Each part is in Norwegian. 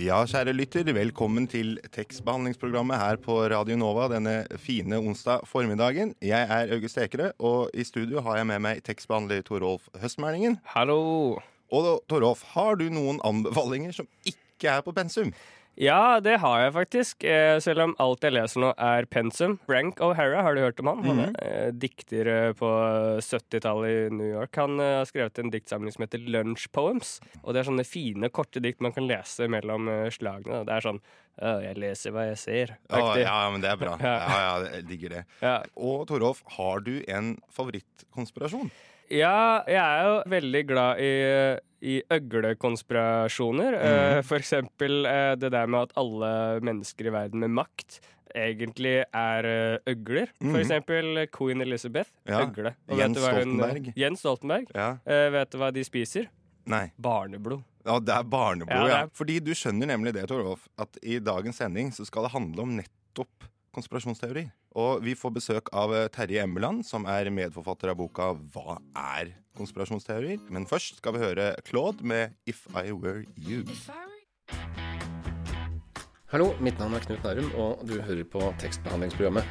Ja, kjære lytter, velkommen til tekstbehandlingsprogrammet her på Radio Nova denne fine onsdag formiddagen. Jeg er August Ekerø, og i studio har jeg med meg tekstbehandler Torolf Høstmælingen. Hallo. Og Torolf, har du noen anbefalinger som ikke er på pensum? Ja, det har jeg faktisk. Eh, selv om alt jeg leser nå er pensum. Frank O'Hara, har du hørt om han? Han er eh, dikter eh, på 70-tallet i New York. Han har skrevet en diktsamling som heter Lunch Poems. Og det er sånne fine, korte dikt man kan lese mellom slagene. Det er sånn «Å, Jeg leser hva jeg ser. Oh, ja, men det er bra. Ja. Ja, ja, jeg digger det. Ja. Og Torolf, har du en favorittkonspirasjon? Ja, jeg er jo veldig glad i, i øglekonspirasjoner. Eh, for eksempel eh, det der med at alle mennesker i verden med makt egentlig er eh, øgler. Mm. For eksempel queen Elizabeth. Ja, Øgle. Og Jens vet du hva hun- Stoltenberg. Jens Stoltenberg. Ja. Vet du hva de spiser? Nei. Barneblod. Ja, det er barneblod, Ja, ja. det er- Fordi du skjønner nemlig det, Torolf, at i dagens sending så skal det handle om nettopp konspirasjonsteori. Og vi får besøk av eh, Terje Emmeland, som er medforfatter av boka Hva er konspirasjonsteorier? Men først skal vi høre Claude med If I Were You. Hallo, mitt navn er Knut Nærum, og du hører på tekstbehandlingsprogrammet.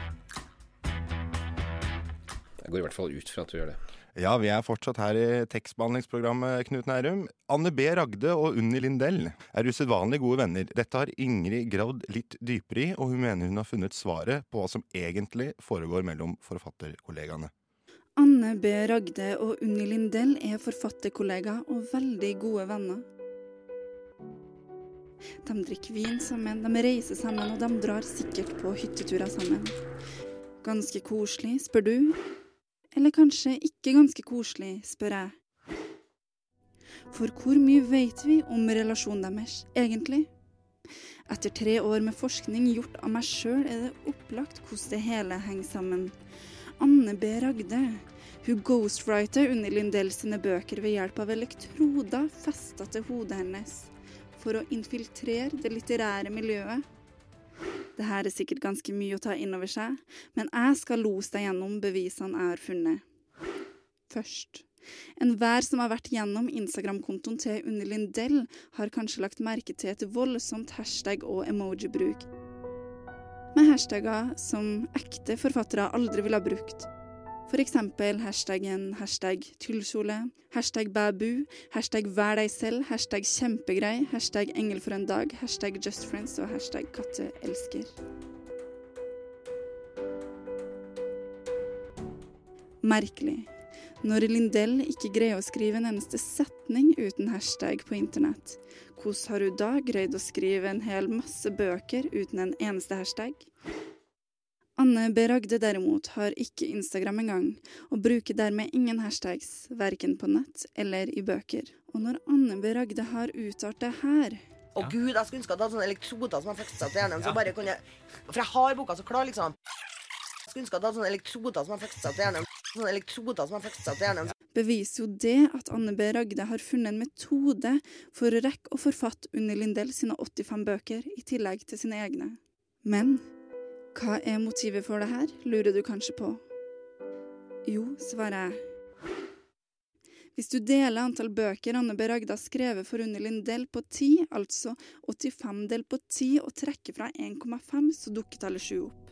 Jeg går i hvert fall ut fra at du gjør det. Ja, vi er fortsatt her i tekstbehandlingsprogrammet, Knut Nærum. Anne B. Ragde og Unni Lindell er usedvanlig gode venner. Dette har Ingrid gravd litt dypere i, og hun mener hun har funnet svaret på hva som egentlig foregår mellom forfatterkollegaene. Anne B. Ragde og Unni Lindell er forfatterkollegaer og veldig gode venner. De drikker vin sammen, de reiser sammen, og de drar sikkert på hytteturer sammen. Ganske koselig, spør du? Eller kanskje ikke ganske koselig, spør jeg. For hvor mye vet vi om relasjonen deres, egentlig? Etter tre år med forskning gjort av meg sjøl, er det opplagt hvordan det hele henger sammen. Anne B. Ragde. Hun ghostwriter Unni Lindell sine bøker ved hjelp av elektroder festa til hodet hennes for å infiltrere det litterære miljøet. Det her er sikkert ganske mye å ta inn over seg, men jeg skal lose deg gjennom bevisene jeg har funnet. Først. Enhver som har vært gjennom Instagram-kontoen til Unni Lindell, har kanskje lagt merke til et voldsomt hashtag- og emoji-bruk. Med hashtagger som ekte forfattere aldri ville ha brukt. Eksempel hashtaggen hashtag tullkjole, hashtag babu, hashtag vær deg selv, hashtag kjempegrei, hashtag engel for en dag, hashtag just friends og hashtag katteelsker. Merkelig. Når Lindell ikke greier å skrive en eneste setning uten hashtag på internett, hvordan har hun da greid å skrive en hel masse bøker uten en eneste hashtag? Anne B. Ragde derimot har ikke Instagram engang, og bruker dermed ingen hashtags, verken på nett eller i bøker. Og når Anne B. Ragde har uttalt det her Å gud, jeg skulle ønske at jeg hadde sånne elektroder som jeg festa seg i hjernen. Så bare kunne For jeg har boka så klar, liksom. Jeg skulle ønske at jeg hadde sånne elektroder som jeg festa seg i hjernen. Sånne elektroder som jeg fikk til hjernen. Ja. beviser jo det at Anne B. Ragde har funnet en metode for å rekke å forfatte Unni Lindell sine 85 bøker, i tillegg til sine egne. Men hva er motivet for det her, lurer du kanskje på. Jo, svarer jeg. Hvis du deler antall bøker Anne B. Ragde har skrevet for Unni Lindell på 10, altså 85 delt på 10, og trekker fra 1,5, så dukker tallet 7 opp.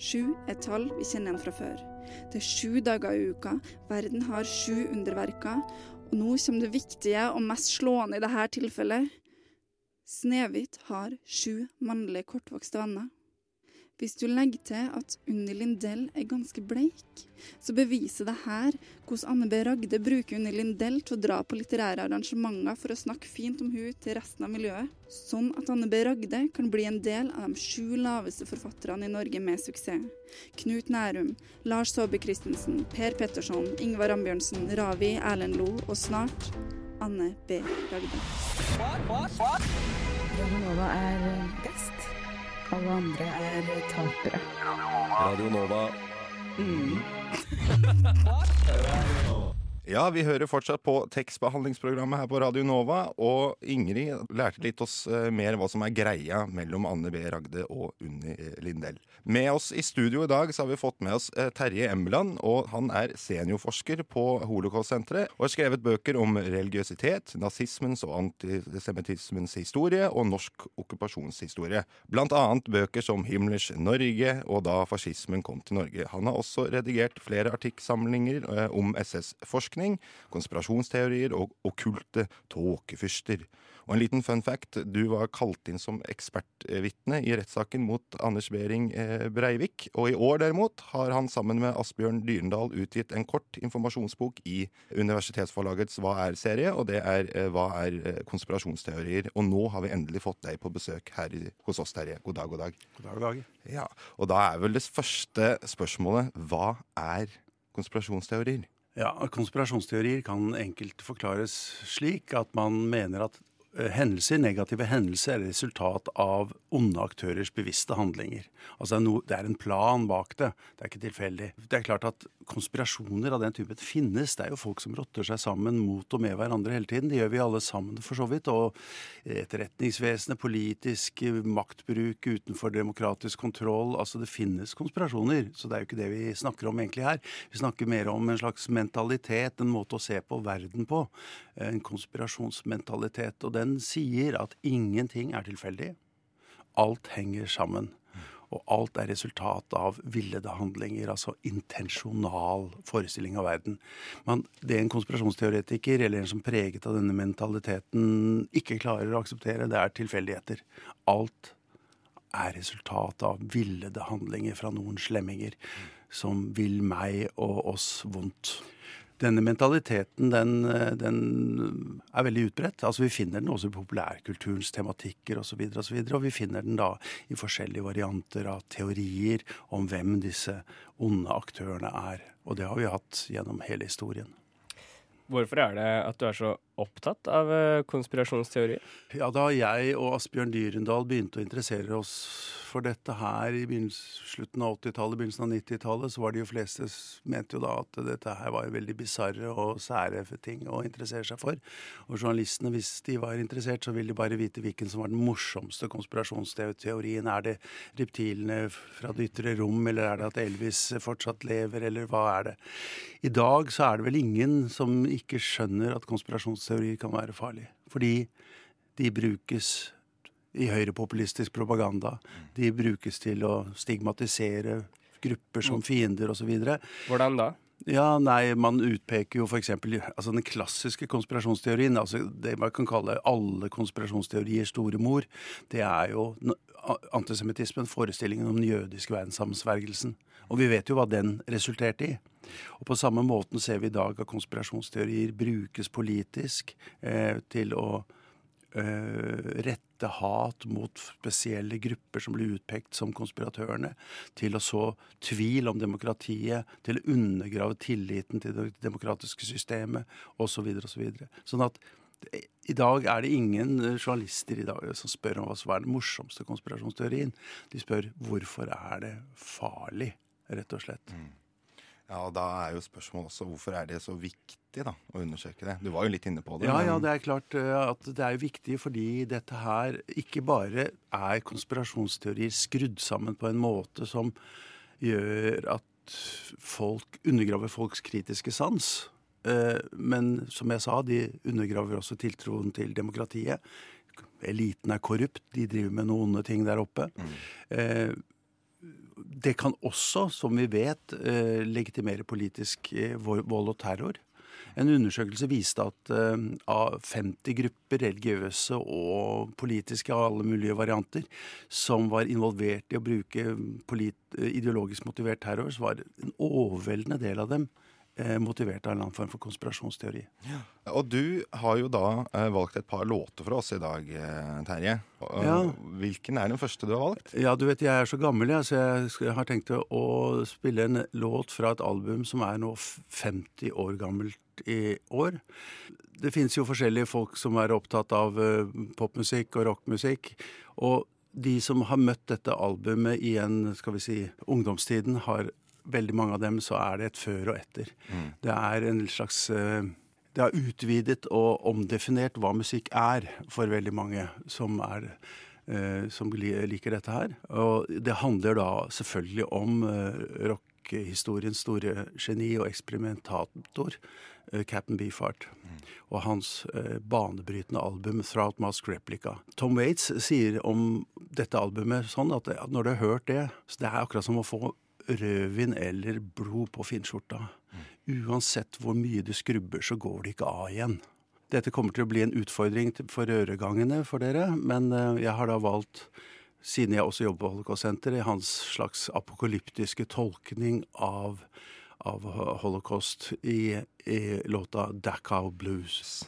7 er tall vi kjenner igjen fra før. Det er sju dager i uka, verden har sju underverker, og nå kommer det viktige og mest slående i dette tilfellet. Snehvit har sju mannlige kortvokste venner. Hvis du legger til at Unni Lindell er ganske bleik, så beviser det her hvordan Anne B. Ragde bruker Unni Lindell til å dra på litterære arrangementer for å snakke fint om hun til resten av miljøet, sånn at Anne B. Ragde kan bli en del av de sju laveste forfatterne i Norge med suksess. Knut Nærum, Lars Saabye Christensen, Per Petterson, Ingvar Ambjørnsen, Ravi Erlend Lo og snart Anne B. Ragde. Radio Nova er best. Alle andre er tapere. Radio Nova. Ja, vi hører fortsatt på tekstbehandlingsprogrammet her på Radio Nova, og Ingrid lærte litt oss eh, mer hva som er greia mellom Anne B. Ragde og Unni eh, Lindell. Med oss i studio i dag så har vi fått med oss eh, Terje Embeland, og han er seniorforsker på Holocaust-senteret og har skrevet bøker om religiøsitet, nazismens og antisemittismens historie og norsk okkupasjonshistorie. Blant annet bøker som Himmlers Norge og Da fascismen kom til Norge. Han har også redigert flere artikksamlinger eh, om SS-forskning, konspirasjonsteorier og okkulte tåkefyrster. Og en liten fun fact, du var kalt inn som ekspertvitne i rettssaken mot Anders Behring eh, Breivik. Og i år derimot har han sammen med Asbjørn Dyrendal utgitt en kort informasjonsbok i Universitetsforlagets Hva er-serie, og det er eh, Hva er eh, konspirasjonsteorier? Og nå har vi endelig fått deg på besøk her hos oss, Terje. God dag, god dag. God dag, god dag. Ja, Og da er vel det første spørsmålet hva er konspirasjonsteorier? Ja, Konspirasjonsteorier kan enkelt forklares slik at man mener at hendelser, negative hendelser er resultat av onde aktørers bevisste handlinger. Altså det er, noe, det er en plan bak det. Det er ikke tilfeldig. Det er klart at konspirasjoner av den typen finnes. Det er jo folk som rotter seg sammen mot og med hverandre hele tiden. Det gjør vi alle sammen for så vidt. Og etterretningsvesenet, politisk eh, maktbruk utenfor demokratisk kontroll. Altså det finnes konspirasjoner. Så det er jo ikke det vi snakker om egentlig her. Vi snakker mer om en slags mentalitet, en måte å se på verden på. En konspirasjonsmentalitet. Og den sier at ingenting er tilfeldig. Alt henger sammen. Og alt er resultat av villede handlinger, altså intensjonal forestilling av verden. Men det en konspirasjonsteoretiker eller en som preget av denne mentaliteten ikke klarer å akseptere, det er tilfeldigheter. Alt er resultat av villede handlinger fra noen slemminger som vil meg og oss vondt. Denne mentaliteten den, den er veldig utbredt. Altså Vi finner den også i populærkulturens tematikker osv. Og, så videre, og, så og vi finner den da i forskjellige varianter av teorier om hvem disse onde aktørene er. Og det har vi hatt gjennom hele historien. Hvorfor er det at du er så opptatt av eh, konspirasjonsteorier? Ja, Da jeg og Asbjørn Dyrendal begynte å interessere oss for dette her i slutten av 80-tallet, begynnelsen av 90-tallet, så var de jo fleste mente jo da at dette her var veldig bisarre og sære ting å interessere seg for. Og journalistene, hvis de var interessert, så ville de bare vite hvilken som var den morsomste konspirasjonsteorien. Er det reptilene fra det ytre rom, eller er det at Elvis fortsatt lever, eller hva er det? I dag så er det vel ingen som ikke skjønner at konspirasjonsteorier kan være farlig. Fordi de brukes i høyrepopulistisk propaganda. De brukes til å stigmatisere grupper som fiender osv. Hvordan da? Ja, nei, Man utpeker jo f.eks. Altså den klassiske konspirasjonsteorien, altså det man kan kalle alle konspirasjonsteorier store mor, det er jo antisemittismen, forestillingen om den jødiske verdenssamsvergelsen. Og vi vet jo hva den resulterte i. Og På samme måten ser vi i dag at konspirasjonsteorier brukes politisk eh, til å eh, rette hat mot spesielle grupper som blir utpekt som konspiratørene, til å så tvil om demokratiet, til å undergrave tilliten til det demokratiske systemet osv. Så videre, og så videre. sånn at i dag er det ingen journalister i dag som spør om hva som er den morsomste konspirasjonsteorien. De spør hvorfor er det farlig, rett og slett. Mm. Ja, og Da er jo spørsmålet også hvorfor er det så viktig da, å undersøke det? Du var jo litt inne på det. Ja, men... ja, det er klart at det er viktig fordi dette her ikke bare er konspirasjonsteorier skrudd sammen på en måte som gjør at folk undergraver folks kritiske sans. Men som jeg sa, de undergraver også tiltroen til demokratiet. Eliten er korrupt, de driver med noen onde ting der oppe. Mm det kan også, som vi vet, legitimere politisk vold og terror. En undersøkelse viste at av 50 grupper, religiøse og politiske av alle mulige varianter, som var involvert i å bruke ideologisk motivert terror, så var en overveldende del av dem motivert av en eller annen form for konspirasjonsteori. Ja. Og du har jo da eh, valgt et par låter for oss i dag, eh, Terje. Ja. Hvilken er den første du har valgt? Ja, du vet, jeg er så gammel, jeg, så jeg har tenkt å spille en låt fra et album som er nå 50 år gammelt i år. Det finnes jo forskjellige folk som er opptatt av eh, popmusikk og rockmusikk. Og de som har møtt dette albumet i en, skal vi si, ungdomstiden, har veldig mange av dem så er det et før og etter. Mm. Det er en slags eh, Det har utvidet og omdefinert hva musikk er for veldig mange som er eh, som liker dette her. Og det handler da selvfølgelig om eh, rockehistoriens store geni og eksperimentator, Captain Beefheart. Og hans banebrytende album 'Throughout Mask Replica'. Tom Waits sier om dette albumet sånn at når du har hørt det, så det er akkurat som å få rødvin eller blod på finskjorta. Uansett hvor mye du skrubber, så går det ikke av igjen. Dette kommer til å bli en utfordring for øregangene for dere, men eh, jeg har da valgt, siden jeg også jobber på Holocaust-senteret, hans slags apokalyptiske tolkning av, av holocaust i, i låta Dachau Blues.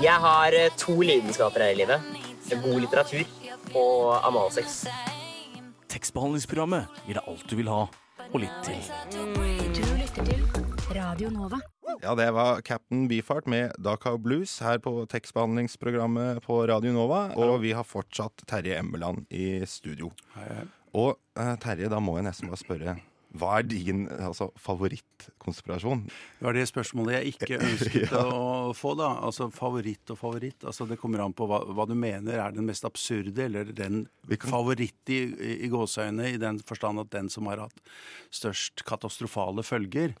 Jeg har eh, to lidenskaper her i livet. God litteratur og analsex. Tekstbehandlingsprogrammet gir deg alt du vil ha, og litt til. Du lytter til Radio Nova. Ja, det var Captain Beefheart med Dachau Blues her på tekstbehandlingsprogrammet på Radio Nova. Og vi har fortsatt Terje Emmeland i studio. Og eh, Terje, da må jeg nesten bare spørre. Hva er din altså, favorittkonspirasjon? Det var det spørsmålet jeg ikke ønsket å få, da. Altså favoritt og favoritt. Altså Det kommer an på hva, hva du mener er den mest absurde, eller den favoritt i, i, i gåseøyne, i den forstand at den som har hatt størst katastrofale følger.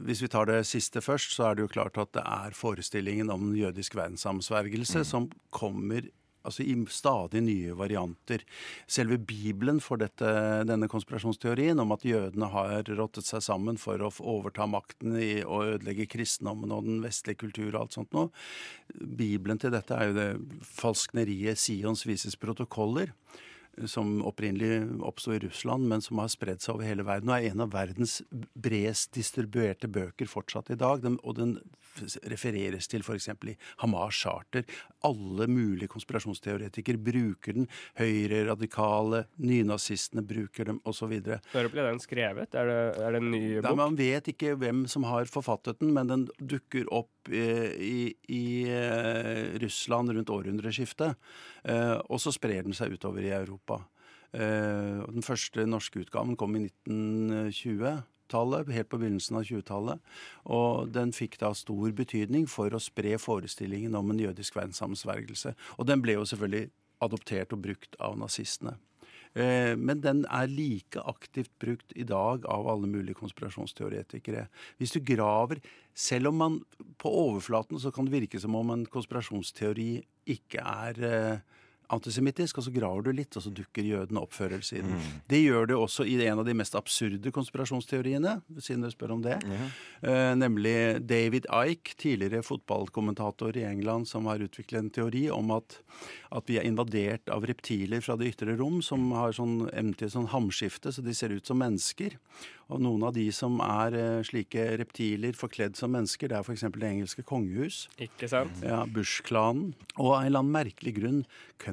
Hvis vi tar det siste først, så er det jo klart at det er forestillingen om den jødisk verdenssamsvergelse som kommer altså i stadig nye varianter. Selve Bibelen for dette, denne konspirasjonsteorien om at jødene har rottet seg sammen for å overta makten i og ødelegge kristendommen og den vestlige kultur og alt sånt noe. Bibelen til dette er jo det falskneriet Sions vises protokoller som opprinnelig oppsto i Russland, men som har spredd seg over hele verden. Og er en av verdens bredest distribuerte bøker fortsatt i dag. Den, og den refereres til f.eks. i Hamas charter. Alle mulige konspirasjonsteoretikere bruker den. Høyre, radikale, nynazistene bruker dem, osv. Når ble den skrevet? Er det, er det en ny bok? man vet ikke hvem som har forfattet den, men den dukker opp eh, i, i eh, Russland rundt århundreskiftet. Eh, og så sprer den seg utover i Europa. Den første norske utgaven kom i 1920-tallet, helt på begynnelsen av 20-tallet. Og den fikk da stor betydning for å spre forestillingen om en jødisk verdenssammensvergelse. Og den ble jo selvfølgelig adoptert og brukt av nazistene. Eh, Men den er like aktivt brukt i dag av alle mulige konspirasjonsteoretikere. Hvis du graver Selv om man på overflaten så kan det virke som om en konspirasjonsteori ikke er eh, antisemittisk, og så graver du litt, og så dukker jødene opp før eller siden. Det gjør det også i en av de mest absurde konspirasjonsteoriene, siden dere spør om det. Eh, nemlig David Ike, tidligere fotballkommentator i England, som har utviklet en teori om at, at vi er invadert av reptiler fra det ytre rom, som har sånn evne til sånn hamskifte, så de ser ut som mennesker. Og noen av de som er eh, slike reptiler forkledd som mennesker, det er f.eks. det engelske kongehus. Ikke sant? Ja, Bush-klanen. Og av en eller annen merkelig grunn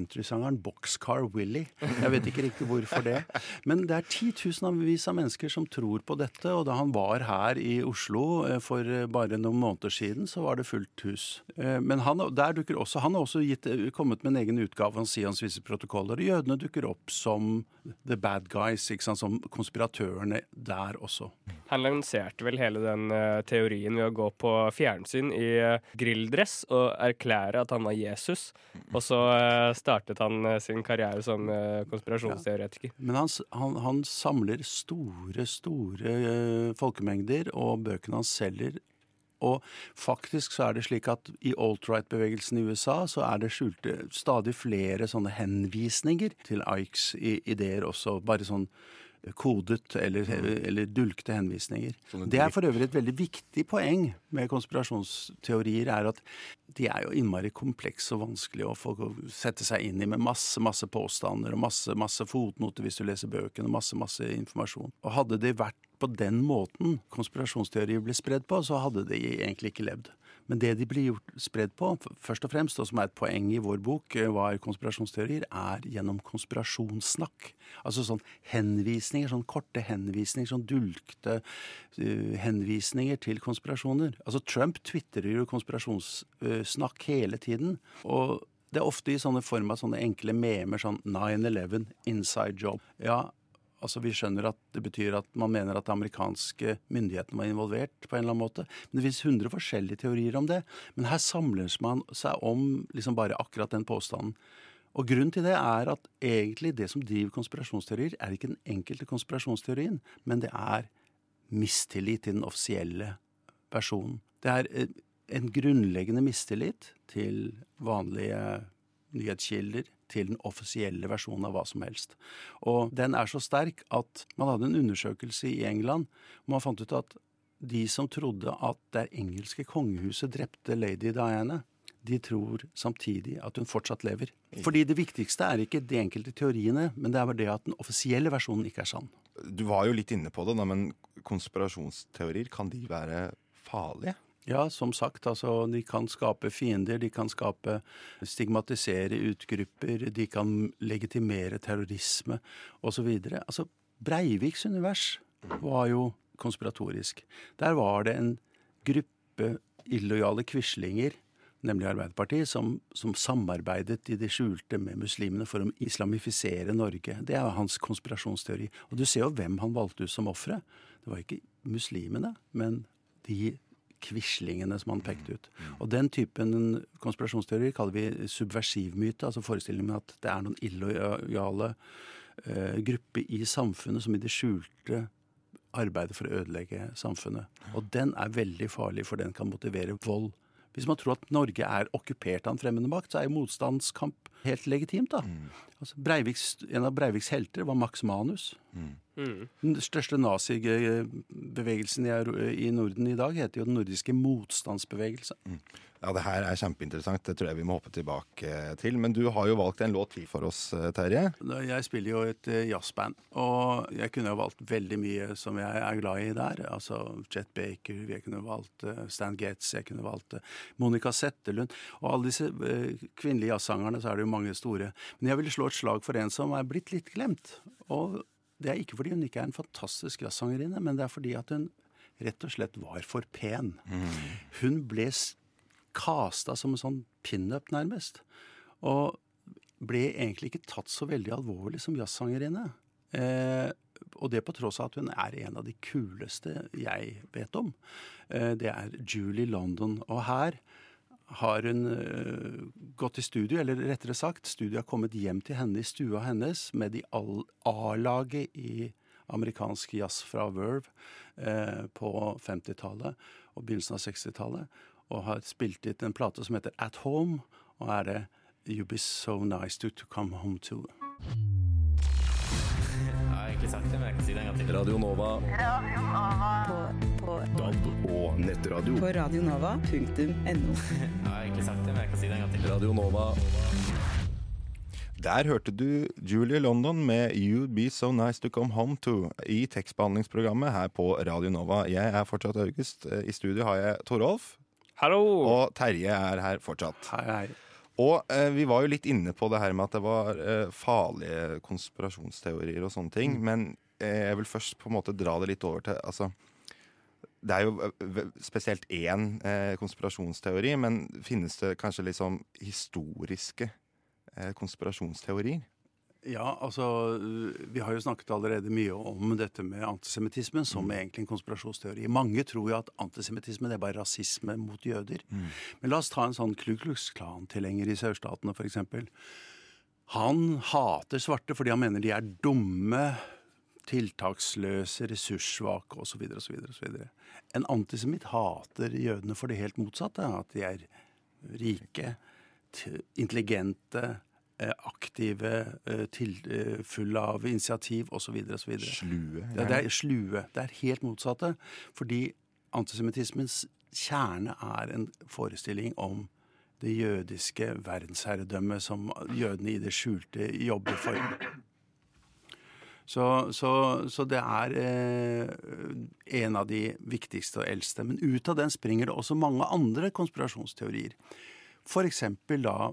countrysangeren Boxcar Willie. Jeg vet ikke riktig hvorfor det. Men det er titusenvis av mennesker som tror på dette. Og da han var her i Oslo eh, for eh, bare noen måneder siden, så var det fullt hus. Eh, Men han, der dukker også, han har også gitt, kommet med en egen utgave av Sions visse protokoller. Jødene dukker opp som the bad guys, ikke sant? som konspiratørene der også. Han lanserte vel hele den teorien ved å gå på fjernsyn i grilldress og erklære at han var Jesus. Og så eh, startet han eh, sin karriere som konspirasjonsteoretiker. konspirasjonsteoretiker. Men han, han, han samler store, store eh, folkemengder, og bøkene han selger og faktisk så er det slik at i alt-right-bevegelsen i USA så er det skjulte stadig flere sånne henvisninger til Ikes ideer også. Bare sånn kodet eller, eller dulgte henvisninger. Det er for øvrig et veldig viktig poeng med konspirasjonsteorier, er at de er jo innmari komplekse og vanskelig å få sette seg inn i med masse, masse påstander og masse, masse fotnoter hvis du leser bøkene, og masse, masse informasjon. Og hadde det vært på den måten konspirasjonsteorier ble spredd på, så hadde de egentlig ikke levd. Men det de blir gjort spredd på, først og fremst, og som er et poeng i vår bok, eh, hva er konspirasjonsteorier, er gjennom konspirasjonssnakk. Altså sånn henvisninger, sånn korte henvisninger, sånn dulgte uh, henvisninger til konspirasjoner. Altså Trump tvitrer jo konspirasjonssnakk hele tiden. Og Det er ofte i sånne form av sånne enkle memer, sånn 9-11, inside job. Ja, altså vi skjønner at det betyr at man mener at de amerikanske myndighetene var involvert på en eller annen måte. Men det finnes hundre forskjellige teorier om det. Men her samler man seg om liksom bare akkurat den påstanden. Og grunnen til det er at egentlig det som driver konspirasjonsteorier, er ikke den enkelte konspirasjonsteorien, men det er mistillit til den offisielle versjonen. Det er eh, en grunnleggende mistillit til vanlige nyhetskilder, til den offisielle versjonen av hva som helst. Og den er så sterk at man hadde en undersøkelse i England hvor man fant ut at de som trodde at det engelske kongehuset drepte lady Diana, de tror samtidig at hun fortsatt lever. Fordi det viktigste er ikke de enkelte teoriene, men det er det at den offisielle versjonen ikke er sann. Du var jo litt inne på det, da, men konspirasjonsteorier, kan de være farlige? Ja, som sagt, altså de kan skape fiender, de kan skape stigmatisere utgrupper, de kan legitimere terrorisme osv. Altså, Breiviks univers var jo konspiratorisk. Der var det en gruppe illojale quislinger, nemlig Arbeiderpartiet, som, som, samarbeidet i det skjulte med muslimene for å islamifisere Norge. Det er hans konspirasjonsteori. Og du ser jo hvem han valgte ut som ofre. Det var ikke muslimene, men de quislingene som han pekte ut. Og den typen konspirasjonsteorier kaller vi subversivmyte, altså forestillingen med at det er noen illojale uh, grupper i samfunnet som i det skjulte arbeider for å ødelegge samfunnet. Og den er veldig farlig, for den kan motivere vold. Hvis man tror at Norge er okkupert av en fremmede makt, så er jo motstandskamp helt legitimt. da. Mm. Altså, Breiviks, en av Breiviks helter var Max Manus. Mm. Den største nazibevegelsen i, i Norden i dag heter jo Den nordiske motstandsbevegelse. Mm. Ja, det her er kjempeinteressant. Det tror jeg vi må hoppe tilbake til. Men du har jo valgt en låt til for oss, Terje. Jeg spiller jo et eh, jazzband, og jeg kunne jo valgt veldig mye som jeg er glad i der. Altså Jet Baker, jeg kunne valgt eh, Stan Getz, jeg kunne valgt eh, Monica Settelund. Og alle disse kvinnelige jazzsangerne, så er det jo mange store. Men jeg vil slå et slag for en som er blitt litt glemt. Og det er ikke fordi hun ikke er en fantastisk jazzsangerinne, men det er fordi at hun rett og slett var for pen. Mm. Hun ble kasta som en sånn pinup, nærmest. Og ble egentlig ikke tatt så veldig alvorlig som jazzsangerinne. Eh, og det på tross av at hun er en av de kuleste jeg vet om. Eh, det er Julie London. Og her har hun uh, gått i studio, eller rettere sagt, studio har kommet hjem til henne i stua hennes med de A-laget i amerikansk jazz fra Verve uh, på 50-tallet og begynnelsen av 60-tallet og har spilt inn en plate som heter At Home, og er det You Be So Nice To, to Come Home To. Jeg har egentlig sagt det, men jeg kan si det en gang til. Radio Nova. Radio Nova. På, på DAB og nettradio. På radionova.no. jeg har egentlig sagt det, men jeg kan si det en gang til. Radio Nova. Der hørte du Julie London med You'd Be So Nice To Come Home To i tekstbehandlingsprogrammet her på Radio Nova. Jeg er fortsatt August. I studio har jeg Torolf. Hallo! Og Terje er her fortsatt. Hei, hei. Og eh, vi var jo litt inne på det her med at det var eh, farlige konspirasjonsteorier og sånne ting. Mm. Men eh, jeg vil først på en måte dra det litt over til altså, Det er jo eh, spesielt én eh, konspirasjonsteori, men finnes det kanskje liksom historiske eh, konspirasjonsteorier? Ja, altså Vi har jo snakket allerede mye om dette med antisemittisme som mm. egentlig en konspirasjonsteori. Mange tror jo at antisemittisme er bare rasisme mot jøder. Mm. Men la oss ta en sånn Klu Klux Klan-tilhenger i sørstatene, f.eks. Han hater svarte fordi han mener de er dumme, tiltaksløse, ressurssvake osv. osv. En antisemitt hater jødene for det helt motsatte. At de er rike, intelligente Eh, aktive, eh, til, eh, fulle av initiativ osv. Slue. Ja, det er slue. Det er helt motsatte. Fordi antisemittismens kjerne er en forestilling om det jødiske verdensherredømmet som jødene i det skjulte jobber for. Så, så, så det er eh, en av de viktigste og eldste. Men ut av den springer det også mange andre konspirasjonsteorier. Eksempel da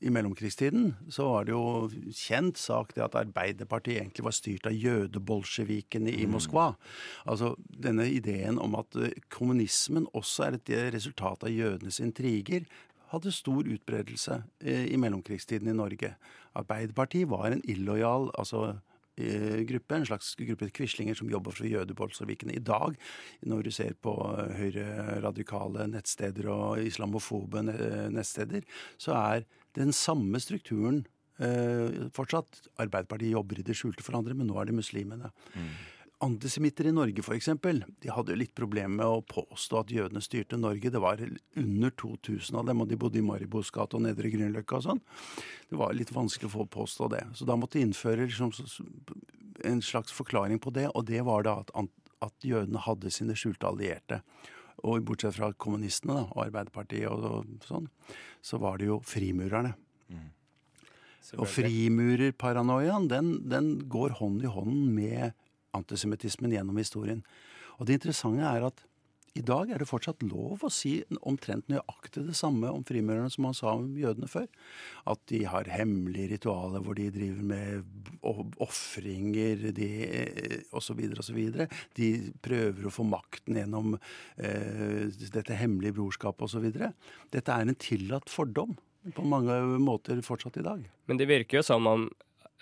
i mellomkrigstiden så var det jo kjent sak det at Arbeiderpartiet egentlig var styrt av jødebolsjevikene i mm. Moskva. Altså denne ideen om at eh, kommunismen også er et resultat av jødenes intriger, hadde stor utbredelse eh, i mellomkrigstiden i Norge. Arbeiderpartiet var en illojal altså, gruppe, en slags gruppe quislinger som jobber for jødebolsjevikene. I dag, når du ser på eh, høyreradikale nettsteder og islamofobe nettsteder, så er den samme strukturen eh, fortsatt. Arbeiderpartiet jobber i det skjulte for andre, men nå er det muslimene. Antisemitter i Norge f.eks. De hadde jo litt problemer med å påstå at jødene styrte Norge. Det var under 2000 av dem, og de bodde i Maribos gate og Nedre Grünerløkka og sånn. Det var litt vanskelig å få påstå det. Så da måtte de innføre liksom, en slags forklaring på det, og det var da at, at jødene hadde sine skjulte allierte. Og bortsett fra kommunistene da, og Arbeiderpartiet og, og sånn, så var det jo frimurerne. Og frimurerparanoiaen, den, den går hånd i hånd med antisemittismen gjennom historien. Og det interessante er at i dag er det fortsatt lov å si omtrent nøyaktig det samme om frimurerne som man sa om jødene før. At de har hemmelige ritualer hvor de driver med ofringer osv. osv. De prøver å få makten gjennom eh, dette hemmelige brorskapet osv. Dette er en tillatt fordom på mange måter fortsatt i dag. Men det virker jo som om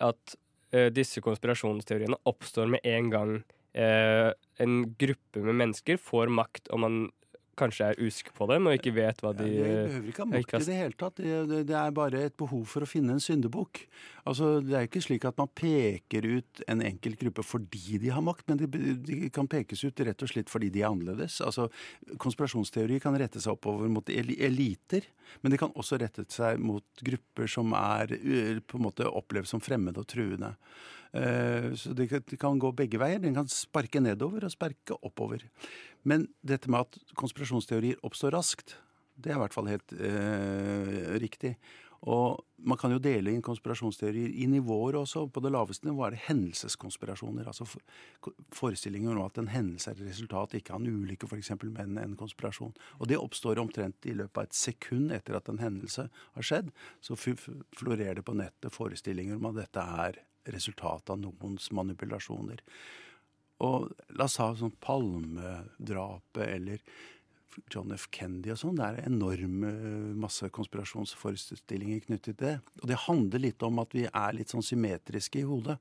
at eh, disse konspirasjonsteoriene oppstår med en gang eh, en gruppe med mennesker får makt, og man kanskje er usikker på dem og ikke vet hva de Ja, det behøver ikke ha makt i det hele tatt. Det, det, det er bare et behov for å finne en syndebukk. Altså, det er ikke slik at man peker ut en enkelt gruppe fordi de har makt, men de, de kan pekes ut rett og slett fordi de er annerledes. Altså, konspirasjonsteori kan rette seg oppover mot eliter, men de kan også rette seg mot grupper som er på en måte opplevd som fremmede og truende. Eh, Så det kan, gå begge veier. Den kan sparke nedover og sparke oppover. Men dette med at konspirasjonsteorier oppstår raskt, det er i hvert fall helt eh, riktig. Og man kan jo dele inn konspirasjonsteorier i nivåer også. På det laveste nivået er det hendelseskonspirasjoner. Altså forestillinger om at en hendelse er et resultat ikke av en ulykke, f.eks., men en konspirasjon. Og det oppstår omtrent i løpet av et sekund etter at en hendelse har skjedd. Så florerer det på nettet forestillinger om at dette er resultatet av noens manipulasjoner. Og la oss ha sånn Palmedrapet eller John F. Kennedy og sånn. Det er enorme masse konspirasjonsforestillinger knyttet til det. Og det handler litt om at vi er litt sånn symmetriske i hodet.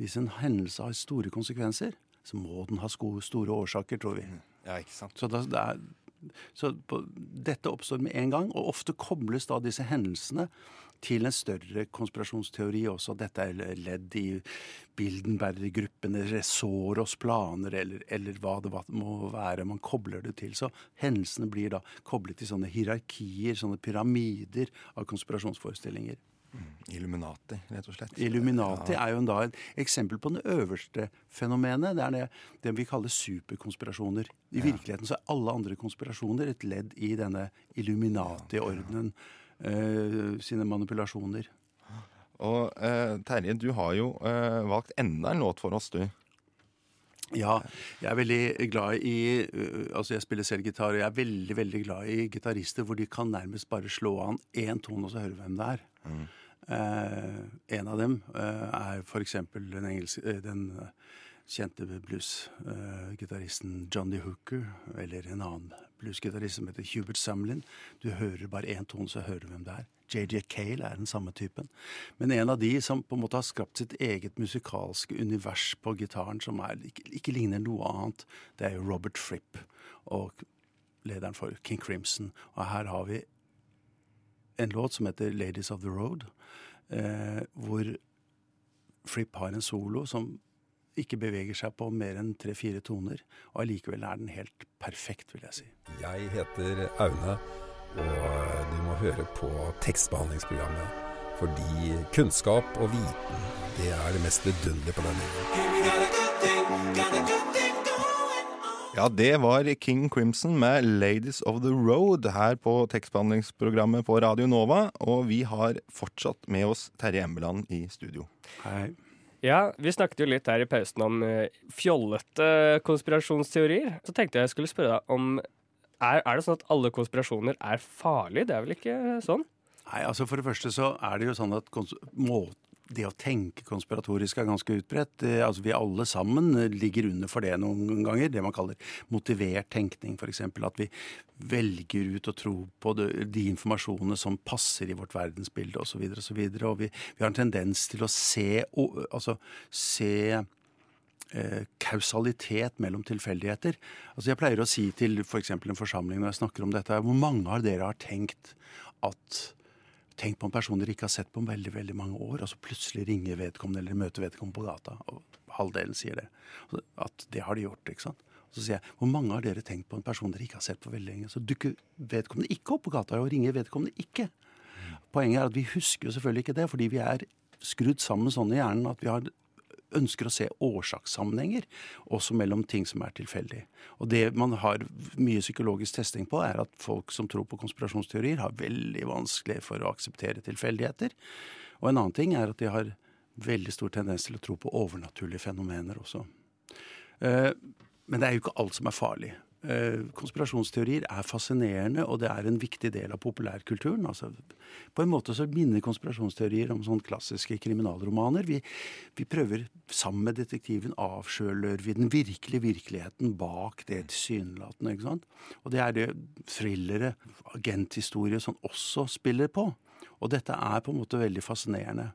Hvis en hendelse har store konsekvenser, så må den ha store årsaker, tror vi. Ja, ikke sant. Så, det er, så på, dette oppstår med en gang, og ofte kobles da disse hendelsene til en større konspirasjonsteori også. Dette er ledd i Bildenberg-gruppen eller Soros planer, eller, eller hva det må være. Man kobler det til. Så hendelsene blir da koblet til sånne hierarkier, sånne pyramider av konspirasjonsforestillinger. Illuminati, rett og slett. Illuminati Ja. er jo da et eksempel på det øverste fenomenet. Det er det, det vi kaller superkonspirasjoner. I virkeligheten så er alle andre konspirasjoner et ledd i denne Illuminati-ordenen eh, sine manipulasjoner. Og eh, Terje, du har jo eh, valgt enda en låt for oss, du. Ja, jeg er veldig glad i Altså, jeg spiller selv gitar, og jeg er veldig veldig glad i gitarister hvor de kan nærmest bare slå an én tone, og så høre hvem det er. Eh, en av dem eh, er for eksempel den, engelske, eh, den eh, kjente bluesgitaristen Johnny Hooker, eller en annen bluesgitarist som heter Hubert Samlin. Du hører bare én tone, så hører du hvem det er. JJ Cale er den samme typen. Men en av de som på en måte har skapt sitt eget musikalske univers på gitaren, som er, ikke, ikke ligner noe annet, det er jo Robert Fripp, og lederen for King Crimson. Og her har vi en låt som heter Ladies of the Road, eh, hvor Fripp har en solo som ikke beveger seg på mer enn tre-fire toner, og allikevel er den helt perfekt, vil jeg si. Jeg heter Aune, og du må høre på tekstbehandlingsprogrammet. Fordi kunnskap og viten, det er det mest vidunderlige på denne jorden. Ja, det var King Crimson med 'Ladies of the Road' her på tekstbehandlingsprogrammet på Radio Nova. Og vi har fortsatt med oss Terje Embeland i studio. Hei. Ja, vi snakket jo litt her i pausen om eh, fjollete konspirasjonsteorier. Så tenkte jeg jeg skulle spørre deg om er, er det sånn at alle konspirasjoner er farlige? Det er vel ikke sånn? Nei, altså For det første så er det jo sånn at kons må, det å tenke konspiratorisk er ganske utbredt. Altså Vi alle sammen ligger under for det noen ganger. Det man kaller motivert tenkning, f.eks. At vi velger ut å tro på de informasjonene som passer i vårt verdensbilde osv. Og, så videre, og, så og vi, vi, har en tendens til å se, altså, se eh, kausalitet mellom tilfeldigheter. Altså Jeg pleier å si til f.eks. For en forsamling når jeg snakker om dette, hvor mange av dere har tenkt at Tenk på en person dere ikke har sett på om veldig veldig mange år, og så plutselig ringer vedkommende eller møter vedkommende på gata. og Halvdelen sier det. At det har de gjort. ikke sant? Så sier jeg hvor mange har dere tenkt på en person dere ikke har sett på veldig lenge? Så dukker vedkommende ikke opp på gata og ringer vedkommende ikke. Poenget er at vi husker jo selvfølgelig ikke det, fordi vi er skrudd sammen sånn i hjernen at vi har ønsker å se årsakssammenhenger, også mellom ting som er tilfeldig. Og det man har mye psykologisk testing på, er at folk som tror på konspirasjonsteorier, har veldig vanskelig for å akseptere tilfeldigheter. Og en annen ting er at de har veldig stor tendens til å tro på overnaturlige fenomener også. Eh, men det er jo ikke alt som er farlig. Eh, konspirasjonsteorier er fascinerende, og det er en viktig del av populærkulturen. Altså, på en måte så minner konspirasjonsteorier om sånn klassiske kriminalromaner. Vi, vi prøver sammen med detektiven avslører vi den virkelige virkeligheten bak det tilsynelatende. Og det er det thrillere, agenthistorie, som også spiller på. Og dette er på en måte veldig fascinerende.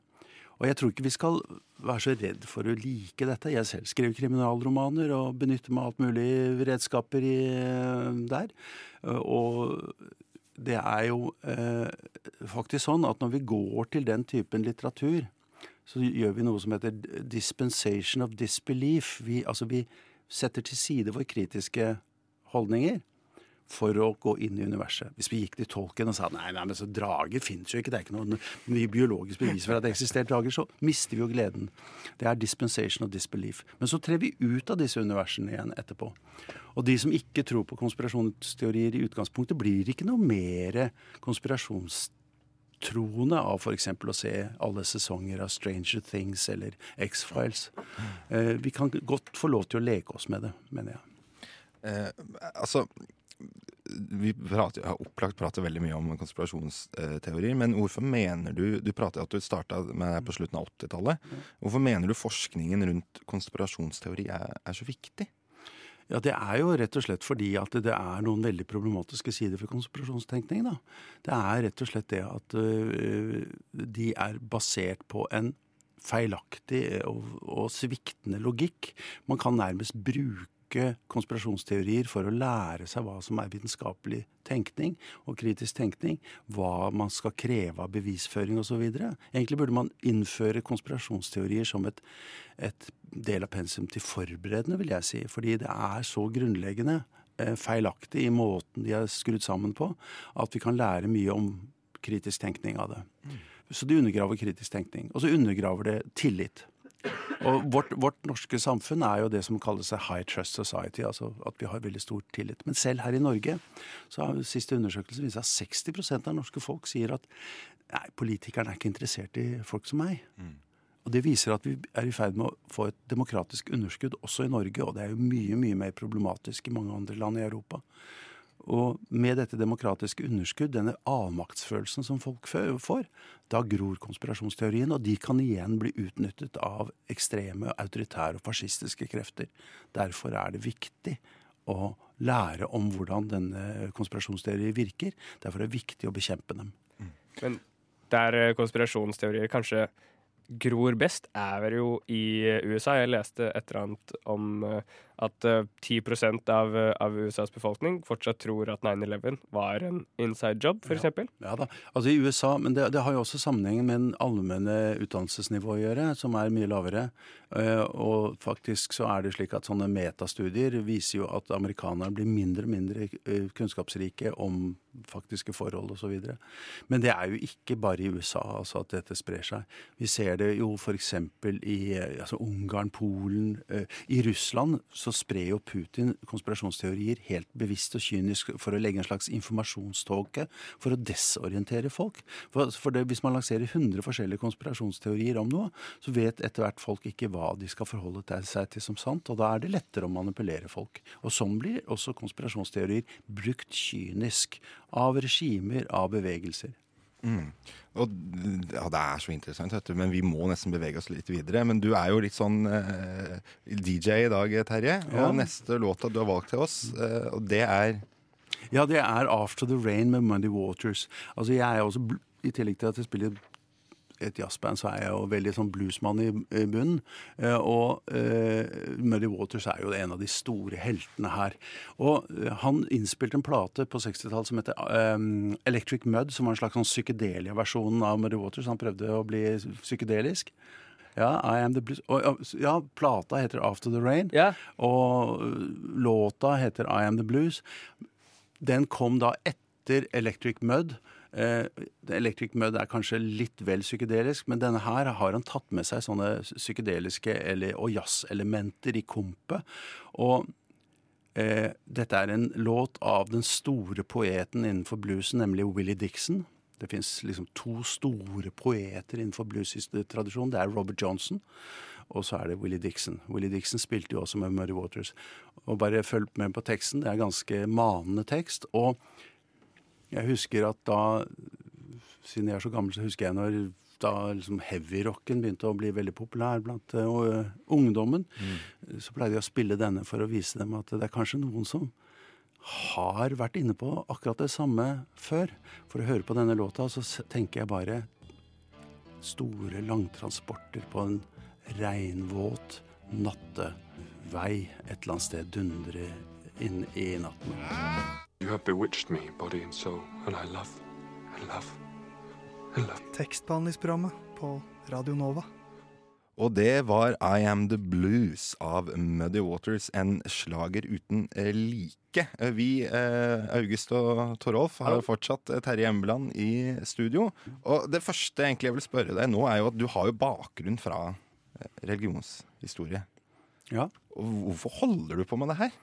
Og jeg tror ikke vi skal være så redd for å like dette. Jeg selv skriver kriminalromaner og benytter meg av alt mulig redskaper i, eh, der. Og det er jo eh, faktisk sånn at når vi går til den typen litteratur, så gjør vi noe som heter dispensation of disbelief. Vi, altså vi setter til side våre kritiske holdninger for å gå inn i universet. Hvis vi gikk til tolken og sa nei, nei, men så drager fins jo ikke, det er ikke noe biologisk bevis for at det eksisterer drager, så mister vi jo gleden. Det er dispensation og disbelief. Men så trer vi ut av disse universene igjen etterpå. Og de som ikke tror på konspirasjonsteorier i utgangspunktet, blir ikke noe mer konspirasjonstroende av f.eks. å se alle sesonger av Stranger Things eller X-Files. Eh, vi kan godt få lov til å leke oss med det, mener jeg. Eh, altså, vi prater, har opplagt prater veldig mye om konspirasjonsteorier, men hvorfor mener du Du prater at du starta med på slutten av 80-tallet. Hvorfor mener du forskningen rundt konspirasjonsteori er, er, så viktig? Ja, Det er jo rett og slett fordi at det er noen veldig problematiske sider for konspirasjonstenkning. da. Det er rett og slett det at uh, de er basert på en feilaktig og, og sviktende logikk. Man kan nærmest bruke bruke konspirasjonsteorier for å lære seg hva som er vitenskapelig tenkning og kritisk tenkning, hva man skal kreve av bevisføring osv. Egentlig burde man innføre konspirasjonsteorier som et, et del av pensum til forberedende, vil jeg si. Fordi det er så grunnleggende eh, feilaktig i måten de er skrudd sammen på, at vi kan lære mye om kritisk tenkning av det. Så det undergraver kritisk tenkning. Og så undergraver det tillit. Og vårt, vårt, norske samfunn er jo det som kalles high trust society, altså at vi har veldig stor tillit. Men selv her i Norge så har siste undersøkelse vist at 60% av norske folk sier at nei, politikerne er ikke interessert i folk som meg. Mm. Og Det viser at vi er i ferd med å få et demokratisk underskudd også i Norge, og det er jo mye, mye mer problematisk i mange andre land i Europa. Og med dette demokratiske underskudd, denne avmaktsfølelsen som folk får, da gror konspirasjonsteorien, og de kan igjen bli utnyttet av ekstreme, autoritære og fascistiske krefter. Derfor er det viktig å lære om hvordan denne konspirasjonsteorien virker. Derfor er det viktig å bekjempe dem. Men der eh, konspirasjonsteorier kanskje gror best, er jo i USA. Jeg leste et eller annet om at 10 eh, av, eh, av USAs befolkning fortsatt tror at 9-11 var en inside job, f.eks. Ja, ja da, altså i USA, men det, det har jo også sammenheng med en allmenne utdannelsesnivå å gjøre, som er mye lavere. Og faktisk så er det slik at sånne metastudier viser jo at amerikanerne blir mindre og mindre kunnskapsrike om faktiske forhold osv. Men det er jo ikke bare i USA altså at dette sprer seg. Vi ser det jo f.eks. i altså Ungarn, Polen. I Russland så sprer jo Putin konspirasjonsteorier helt bevisst og kynisk for å legge en slags informasjonståke for å desorientere folk. For, for det, Hvis man lanserer 100 forskjellige konspirasjonsteorier om noe, så vet etter hvert folk ikke hva de skal forholde seg til som sant, og da er det lettere å manipulere folk. Og sånn blir også konspirasjonsteorier brukt kynisk av regimer, av bevegelser. Mm. Og ja, Det er så interessant, du, men vi må nesten bevege oss litt videre. Men du er jo litt sånn eh, DJ i dag, Terje. Ja. Neste låta du har valgt til oss, eh, og det er Ja, det er 'After the Rain' med Muddy Waters. Altså, jeg er også, I tillegg til at jeg spiller et jazzband, så er jeg jo veldig sånn bluesmann i, i bunnen. Eh, og uh, Muddy Waters er jo en av de store heltene her. Og uh, han innspilte en plate på 60-tallet som heter um, Electric Mud, som var en slags sånn psykedelia-versjon av Muddy Waters. Han prøvde å bli psykedelisk. Ja, I Am The Blues. Og, ja, plata heter After the Rain. Og øh, låta heter I Am The Blues. Den kom da etter Electric Mud. Eh, Electric Mud er kanskje litt vel psykedelisk, men denne her har han tatt med seg sånne psykedeliske eller, og jazzelementer i kompet. Og eh, dette er en låt av den store poeten innenfor bluesen, nemlig Willie Dixon. Det fins liksom to store poeter innenfor blues-tradisjonen. Det er Robert Johnson, og så er det Willie Dixon. Willie Dixon spilte jo også med Muddy Waters. Og bare følg med på teksten. Det er ganske manende tekst. Og jeg husker at da Siden jeg er så gammel, så husker jeg når da liksom heavyrocken begynte å bli veldig populær blant uh, ungdommen. Så pleide jeg å spille denne for å vise dem at det er kanskje noen som har vært inne på akkurat det samme før. For å høre på denne låta, så tenker jeg bare store langtransporter på en regnvåt nattevei et eller annet sted dundre inn i natten. You have bewitched me, body and soul, and I love, I love, I love. Tekstbehandlingsprogrammet på Radio Nova. Og det var I Am The Blues av Muddy Waters, en slager uten like. Vi, eh, August og Torolf, har fortsatt Terje Embeland i studio. Og det første egentlig jeg vil spørre deg nå, er jo at du har jo bakgrunn fra eh, religionshistorie. Ja. Og hvorfor holder du på med det her?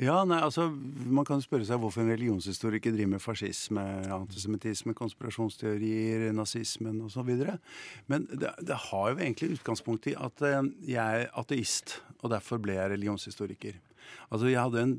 Ja, nei, altså, Man kan spørre seg hvorfor en religionshistoriker driver med fascisme, antisemittisme, konspirasjonsteorier, nazismen osv. Men det, det har jo egentlig utgangspunkt i at eh, jeg er ateist, og derfor ble jeg religionshistoriker. Altså, Jeg hadde en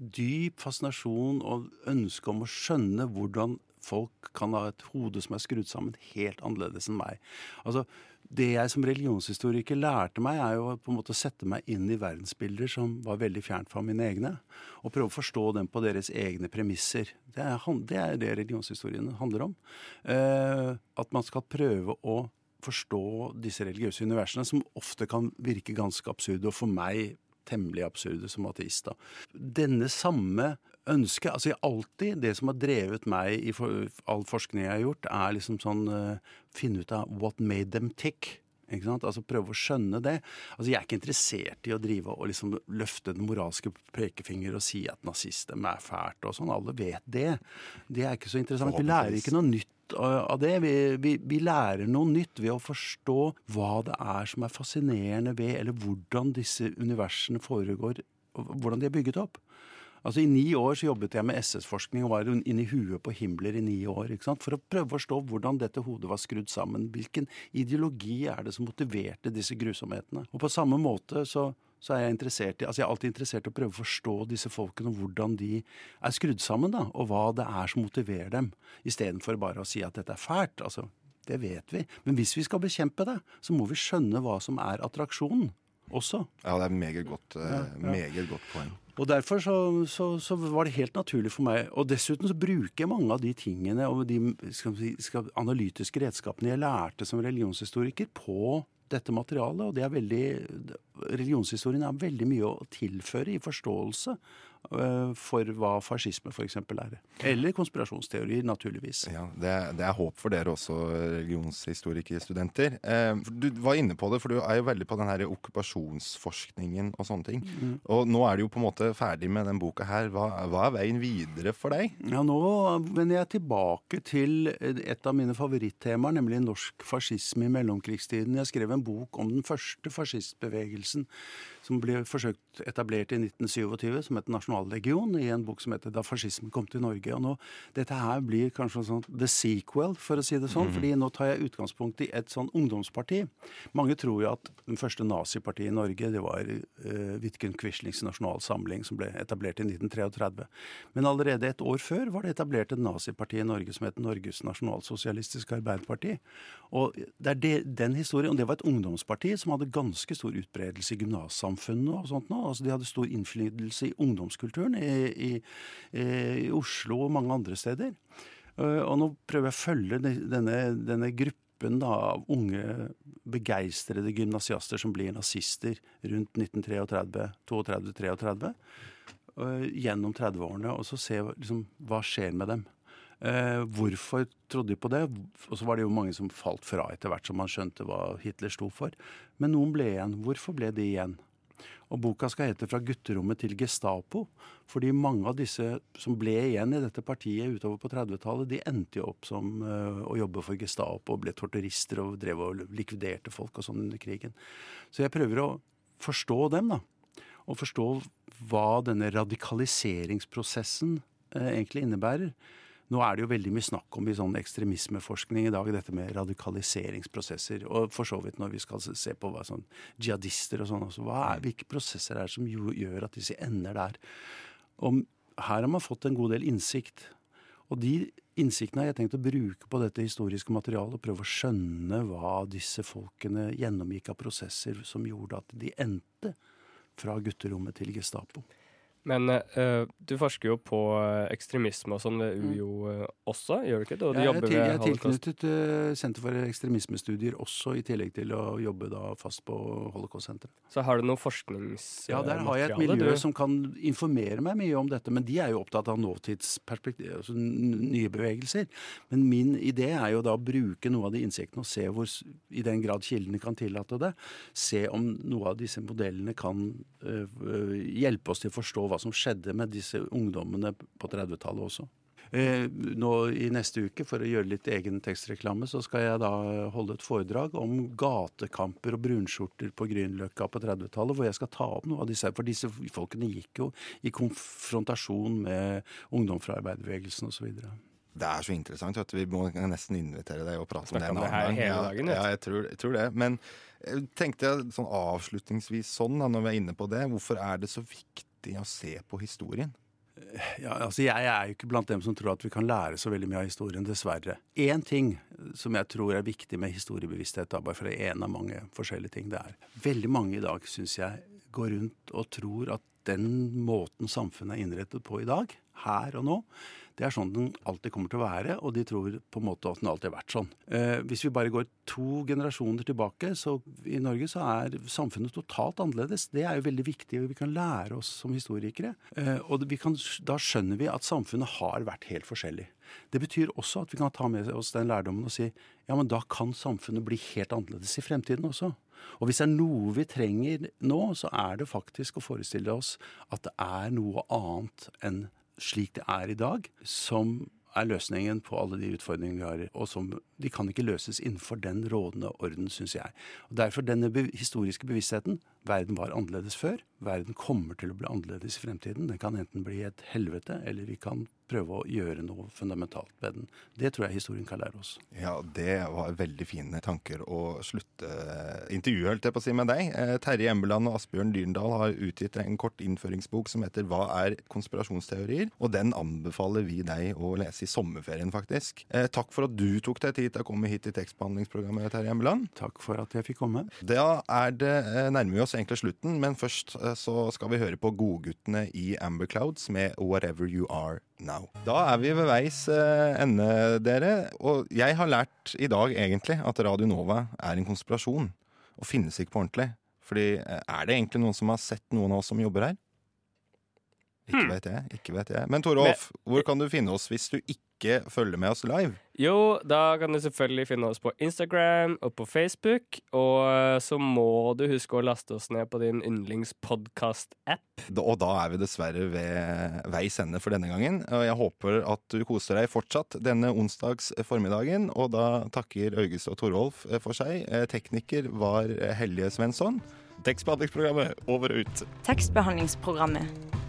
dyp fascinasjon og ønske om å skjønne hvordan folk kan ha et hode som er skrudd sammen helt annerledes enn meg. Altså, Det jeg som religionshistoriker lærte meg, er jo på en måte å sette meg inn i verdensbilder som var veldig fjernt fra mine egne, og prøve å forstå dem på deres egne premisser. Det er det, er det religionshistorien handler om. Eh, at man skal prøve å forstå disse religiøse universene, som ofte kan virke ganske absurde, og for meg temmelig absurde som ateist. Da. Denne samme ønsket altså jeg alltid, Det som har drevet meg i for, all forskning jeg har gjort, er liksom sånn uh, finne ut av what made them tick. Ikke sant? Altså Prøve å skjønne det. Altså Jeg er ikke interessert i å drive og liksom løfte den moralske pekefinger og si at nazisme er fælt og sånn. Alle vet det. Det er ikke så interessant. Vi lærer ikke noe nytt av det. Vi, vi, vi lærer noe nytt ved å forstå hva det er som er fascinerende ved, eller hvordan disse universene foregår, hvordan de er bygget opp. Altså I ni år så jobbet jeg med SS-forskning og var inni huet på Himmler i ni år. ikke sant? For å prøve å forstå hvordan dette hodet var skrudd sammen. Hvilken ideologi er det som motiverte disse grusomhetene? Og på samme måte så, så er jeg interessert i, altså jeg er alltid interessert i å prøve å forstå disse folkene, og hvordan de er skrudd sammen, da, og hva det er som motiverer dem. Istedenfor bare å si at dette er fælt. altså det vet vi. Men hvis vi skal bekjempe det, så må vi skjønne hva som er attraksjonen også. Ja, det er meget godt, eh, Ja, ja. meget godt poeng. Og derfor så, så, så var det helt naturlig for meg. Og dessuten så bruker jeg mange av de tingene og de skal skal, analytiske redskapene jeg lærte som religionshistoriker på dette materialet. Og det er veldig Religionshistorien har veldig mye å tilføre i forståelse for hva fascisme f.eks. er. Eller konspirasjonsteorier, naturligvis. Ja, det, det er håp for dere også, religionshistorikerstudenter. Eh, du var inne på det, for du er jo veldig på den her okkupasjonsforskningen og sånne ting. Mm. Og nå er du jo på en måte ferdig med den boka her. Hva, hva er veien videre for deg? Ja, nå vender jeg tilbake til et av mine favorittemaer, nemlig norsk fascisme i mellomkrigstiden. Jeg skrev en bok om den første fascistbevegelsen, som ble forsøkt etablert i 1927, som het Nasjonallegion, i en bok som heter 'Da fascismen kom til Norge'. Og nå, Dette her blir kanskje sånn the sequel, for å si det sånn. Mm. fordi nå tar jeg utgangspunkt i et sånn ungdomsparti. Mange tror jo at den første nazipartiet i Norge det var uh, Vidkun Quislings Nasjonalsamling, som ble etablert i 1933. Men allerede et år før var det etablert et naziparti i Norge som het Norges Nasjonalsosialistiske Arbeiderparti. Og det er det, den historien, og det var et ungdomsparti som hadde ganske stor utbredelse i gymnassamfunnet og sånt nå. Altså de hadde stor innflytelse i ungdomskulturen i, i, i Oslo og mange andre steder. Uh, Og nå prøver jeg å følge denne, denne gruppen da, av unge, begeistrede gymnasiaster som blir nazister rundt 1933-32-33, uh, gjennom 30-årene, og så se liksom, hva skjer med dem. Eh, hvorfor trodde de på det? Og så var det jo mange som falt fra etter hvert som man skjønte hva Hitler sto for. Men noen ble igjen. Hvorfor ble de igjen? Og boka skal hete 'Fra gutterommet til Gestapo'. Fordi mange av disse som ble igjen i dette partiet utover på 30-tallet, de endte jo opp som uh, å jobbe for Gestapo og ble torturister og drev og likviderte folk og sånn under krigen. Så jeg prøver å forstå dem, da. Og forstå hva denne radikaliseringsprosessen uh, egentlig innebærer. Nå er det jo veldig mye snakk om i sånn ekstremismeforskning i dag, dette med radikaliseringsprosesser. Og for så vidt når vi skal se- på hva sånn jihadister og sånn også. Er, hvilke prosesser er det som gjør at disse ender der? Og her har man fått en god del innsikt. Og de innsiktene har jeg tenkt å bruke på dette historiske materialet. og Prøve å skjønne hva disse folkene gjennomgikk av prosesser som gjorde at de endte fra gutterommet til Gestapo. Men uh, du forsker jo på eh, ekstremisme og sånn ved UiO mm. også, gjør du ikke du Jeg er, til, jeg er tilknyttet uh, Senter for ekstremismestudier også, i tillegg til å jobbe da fast på Holocaust-senteret. Så har du noe forskningsmateriale? Ja, der har jeg et miljø du- som kan informere meg mye om dette, men de er jo opptatt av nåtidsperspektiv, altså nye bevegelser. Men min idé er jo da å bruke noe av de innsiktene og se hvor, i den grad kildene kan tillate det, se om noe av disse modellene kan øh, hjelpe oss til å forstå hva som skjedde med disse ungdommene på 30-tallet også. Eh, nå I neste uke, for å gjøre litt egen tekstreklame, så skal jeg da holde et foredrag om gatekamper og brunskjorter på Grünerløkka på 30-tallet, hvor jeg skal ta opp noe av disse. For disse folkene gikk jo i konfrontasjon med ungdom fra arbeiderbevegelsen osv. Det er så interessant. at. Vi må nesten invitere deg og prate om det en om det her annen gang. hele Ja, dagen, vet Ja, jeg tror, jeg tror det. Men jeg tenkte jeg sånn avslutningsvis sånn, da, når vi er inne på det, hvorfor er det så viktig å se på historien? Ja, altså Jeg er jo ikke blant dem som tror at vi kan lære så veldig mye av historien, dessverre. Én ting som jeg tror er viktig med historiebevissthet, bare for det er en av mange forskjellige ting, det er veldig mange i dag, syns jeg, går rundt og tror at den måten samfunnet er innrettet på i dag, her og nå, det er sånn den alltid kommer til å være, og de tror på en måte at den alltid har vært sånn. Eh, hvis vi bare går to generasjoner tilbake, så i Norge så er samfunnet totalt annerledes. Det er jo veldig viktig, og vi kan lære oss som historikere. Eh, og kan, da skjønner vi at samfunnet har vært helt forskjellig. Det betyr også at vi kan ta med oss den lærdommen og si ja, men da kan samfunnet bli helt annerledes i fremtiden også. Og hvis det er noe vi trenger nå, så er det faktisk å forestille oss at det er noe annet enn slik det er i dag, som er løsningen på alle de utfordringene vi har. Og som de kan ikke løses innenfor den rådende orden, syns jeg. Og Derfor denne historiske bevisstheten. Verden var annerledes før. Verden kommer til å bli annerledes i fremtiden. Den kan enten bli et helvete, eller vi kan prøve å gjøre noe fundamentalt med den. Det tror jeg historien kan lære oss. Ja, det var veldig fine tanker å slutte intervjuet, holdt jeg på å si, med deg. Eh, Terje Embeland og Asbjørn Dyrendal har utgitt en kort innføringsbok som heter Hva er konspirasjonsteorier? Og den anbefaler vi deg å lese i sommerferien, faktisk. Eh, Takk for at du tok deg tid til å komme hit til tekstbehandlingsprogrammet, Terje Embeland. Takk for at jeg fikk komme. Da er det, nærmere nærmer vi oss egentlig slutten, men først eh, så skal vi høre på Godguttene i Amber Clouds med Whatever You Are Now. Da er vi ved veis eh, ende, dere. Og jeg har lært i dag egentlig at Radio Nova er en konspirasjon. Og finnes ikke på ordentlig. Fordi eh, er det egentlig noen som har sett noen av oss som jobber her? Ikke vet jeg. ikke vet jeg. Men Torolf, hvor kan du finne oss hvis du ikke følger med oss live? Jo, da kan du selvfølgelig finne oss på Instagram og på Facebook. Og eh, så må du huske å laste oss ned på din yndlingspodkast-app. Og da er vi dessverre ved veis ende for denne gangen. Og jeg håper at du koser deg fortsatt denne onsdags formiddagen. Og da takker Øygest og Torolf for seg. Eh, Tekniker var Helje Svensson. Tekstbehandlingsprogrammet over og ut. Tekstbehandlingsprogrammet.